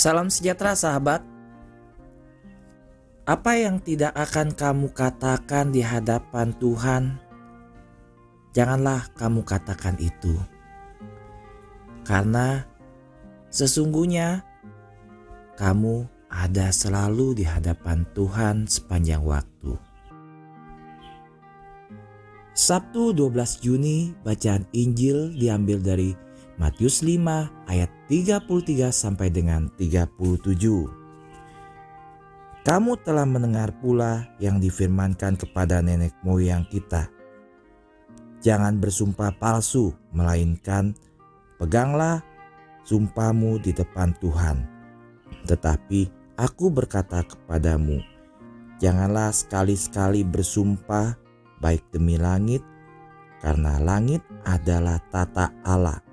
Salam sejahtera sahabat. Apa yang tidak akan kamu katakan di hadapan Tuhan, janganlah kamu katakan itu. Karena sesungguhnya kamu ada selalu di hadapan Tuhan sepanjang waktu. Sabtu 12 Juni bacaan Injil diambil dari Matius 5 ayat 33 sampai dengan 37. Kamu telah mendengar pula yang difirmankan kepada nenek moyang kita. Jangan bersumpah palsu, melainkan peganglah sumpahmu di depan Tuhan. Tetapi aku berkata kepadamu, janganlah sekali-sekali bersumpah baik demi langit, karena langit adalah tata Allah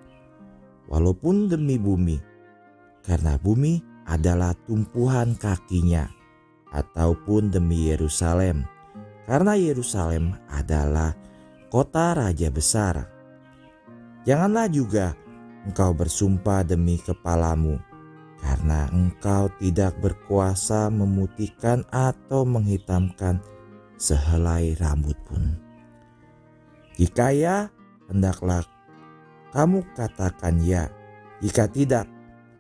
walaupun demi bumi, karena bumi adalah tumpuhan kakinya, ataupun demi Yerusalem, karena Yerusalem adalah kota raja besar. Janganlah juga engkau bersumpah demi kepalamu, karena engkau tidak berkuasa memutihkan atau menghitamkan sehelai rambut pun. Jika ya, hendaklah kamu katakan ya. Jika tidak,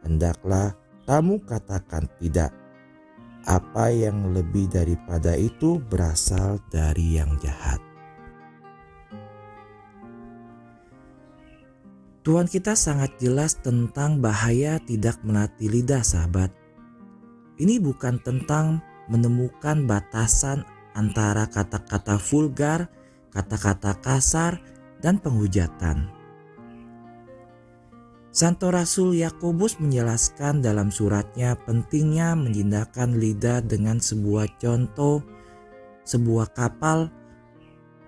hendaklah kamu katakan tidak. Apa yang lebih daripada itu berasal dari yang jahat. Tuhan kita sangat jelas tentang bahaya tidak melatih lidah sahabat. Ini bukan tentang menemukan batasan antara kata-kata vulgar, kata-kata kasar, dan penghujatan. Santo Rasul Yakobus menjelaskan dalam suratnya pentingnya menjindakan lidah dengan sebuah contoh sebuah kapal.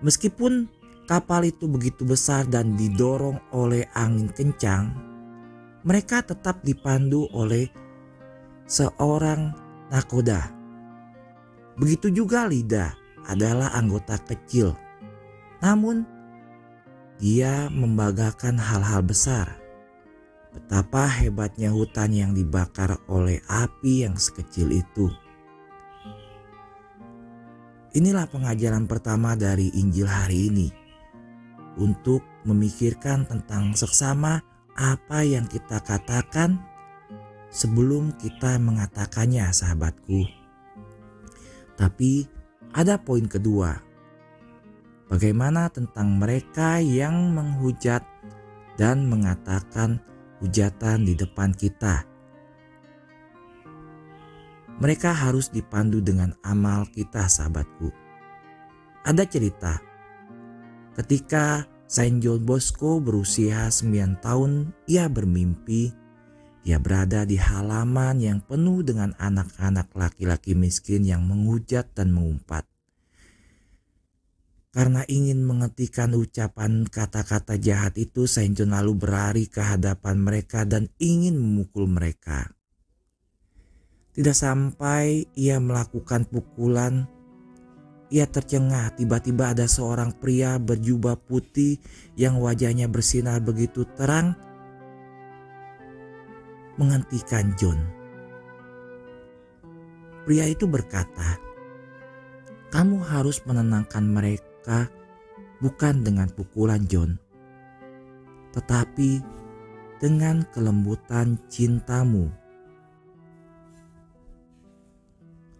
Meskipun kapal itu begitu besar dan didorong oleh angin kencang mereka tetap dipandu oleh seorang nakoda. Begitu juga lidah adalah anggota kecil. Namun dia membanggakan hal-hal besar Betapa hebatnya hutan yang dibakar oleh api yang sekecil itu. Inilah pengajaran pertama dari Injil hari ini. Untuk memikirkan tentang seksama apa yang kita katakan sebelum kita mengatakannya sahabatku. Tapi ada poin kedua. Bagaimana tentang mereka yang menghujat dan mengatakan hujatan di depan kita. Mereka harus dipandu dengan amal kita, sahabatku. Ada cerita ketika Saint John Bosco berusia 9 tahun, ia bermimpi ia berada di halaman yang penuh dengan anak-anak laki-laki miskin yang menghujat dan mengumpat. Karena ingin menghentikan ucapan kata-kata jahat itu, John lalu berlari ke hadapan mereka dan ingin memukul mereka. Tidak sampai ia melakukan pukulan, ia tercengah tiba-tiba ada seorang pria berjubah putih yang wajahnya bersinar begitu terang menghentikan John. Pria itu berkata, "Kamu harus menenangkan mereka." Mereka bukan dengan pukulan John, tetapi dengan kelembutan cintamu.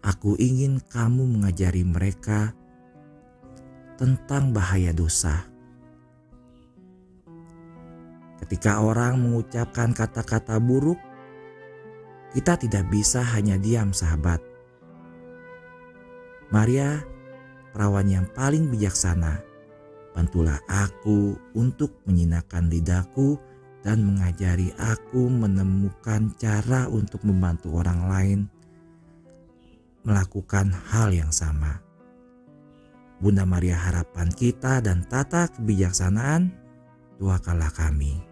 Aku ingin kamu mengajari mereka tentang bahaya dosa. Ketika orang mengucapkan kata-kata buruk, kita tidak bisa hanya diam, sahabat. Maria perawan yang paling bijaksana. Bantulah aku untuk menyinakan lidahku dan mengajari aku menemukan cara untuk membantu orang lain melakukan hal yang sama. Bunda Maria harapan kita dan tata kebijaksanaan, doakanlah kami.